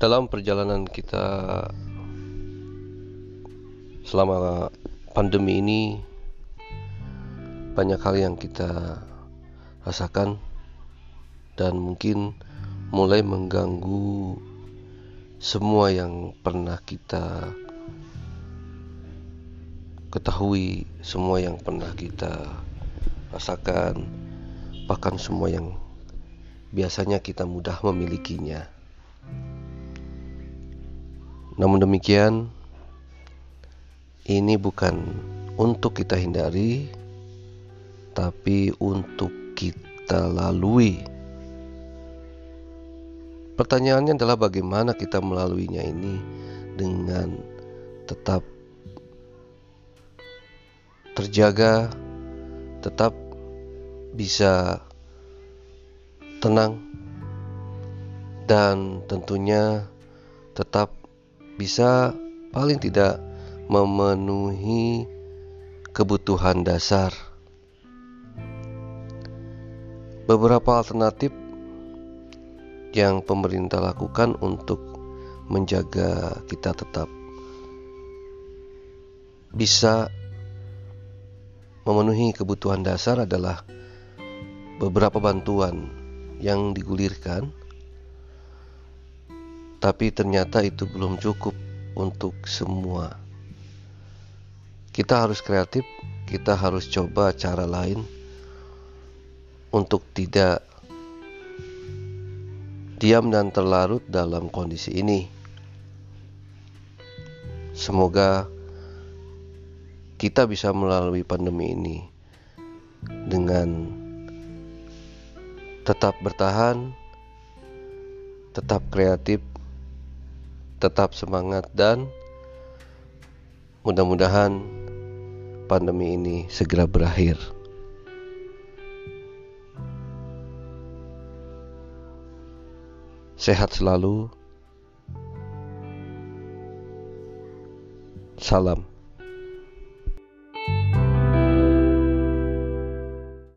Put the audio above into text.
dalam perjalanan kita selama pandemi ini banyak hal yang kita rasakan dan mungkin mulai mengganggu semua yang pernah kita ketahui, semua yang pernah kita rasakan, bahkan semua yang biasanya kita mudah memilikinya. Namun demikian, ini bukan untuk kita hindari, tapi untuk kita lalui. Pertanyaannya adalah bagaimana kita melaluinya ini dengan tetap terjaga, tetap bisa tenang, dan tentunya tetap bisa paling tidak memenuhi kebutuhan dasar. Beberapa alternatif yang pemerintah lakukan untuk menjaga kita tetap bisa memenuhi kebutuhan dasar adalah beberapa bantuan yang digulirkan, tapi ternyata itu belum cukup untuk semua. Kita harus kreatif, kita harus coba cara lain untuk tidak diam dan terlarut dalam kondisi ini. Semoga kita bisa melalui pandemi ini dengan tetap bertahan, tetap kreatif, tetap semangat, dan mudah-mudahan pandemi ini segera berakhir. Sehat selalu. Salam.